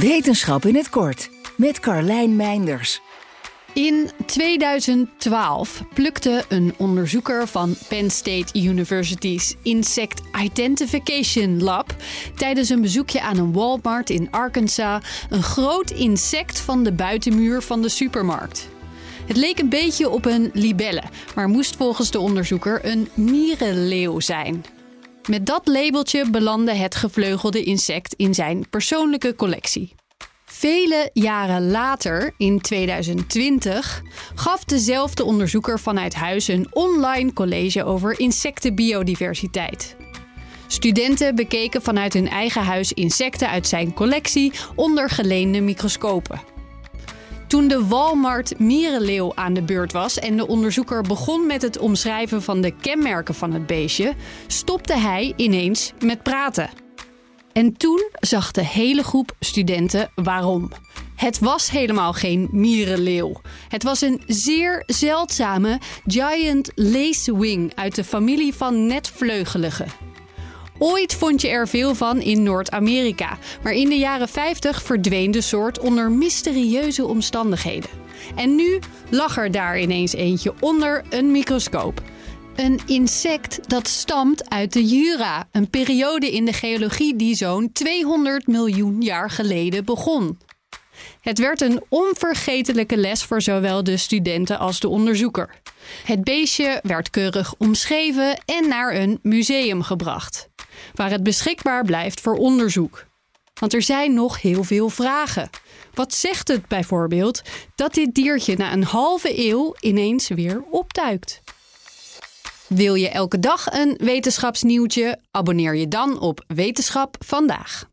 Wetenschap in het kort met Carlijn Meinders. In 2012 plukte een onderzoeker van Penn State University's Insect Identification Lab tijdens een bezoekje aan een Walmart in Arkansas een groot insect van de buitenmuur van de supermarkt. Het leek een beetje op een libelle, maar moest volgens de onderzoeker een mierenleeuw zijn. Met dat labeltje belandde het gevleugelde insect in zijn persoonlijke collectie. Vele jaren later, in 2020, gaf dezelfde onderzoeker vanuit huis een online college over insectenbiodiversiteit. Studenten bekeken vanuit hun eigen huis insecten uit zijn collectie onder geleende microscopen. Toen de Walmart mierenleeuw aan de beurt was en de onderzoeker begon met het omschrijven van de kenmerken van het beestje, stopte hij ineens met praten. En toen zag de hele groep studenten waarom. Het was helemaal geen mierenleeuw. Het was een zeer zeldzame giant lacewing uit de familie van netvleugeligen. Ooit vond je er veel van in Noord-Amerika, maar in de jaren 50 verdween de soort onder mysterieuze omstandigheden. En nu lag er daar ineens eentje onder een microscoop. Een insect dat stamt uit de Jura, een periode in de geologie die zo'n 200 miljoen jaar geleden begon. Het werd een onvergetelijke les voor zowel de studenten als de onderzoeker. Het beestje werd keurig omschreven en naar een museum gebracht, waar het beschikbaar blijft voor onderzoek. Want er zijn nog heel veel vragen. Wat zegt het bijvoorbeeld dat dit diertje na een halve eeuw ineens weer opduikt? Wil je elke dag een wetenschapsnieuwtje? Abonneer je dan op Wetenschap vandaag.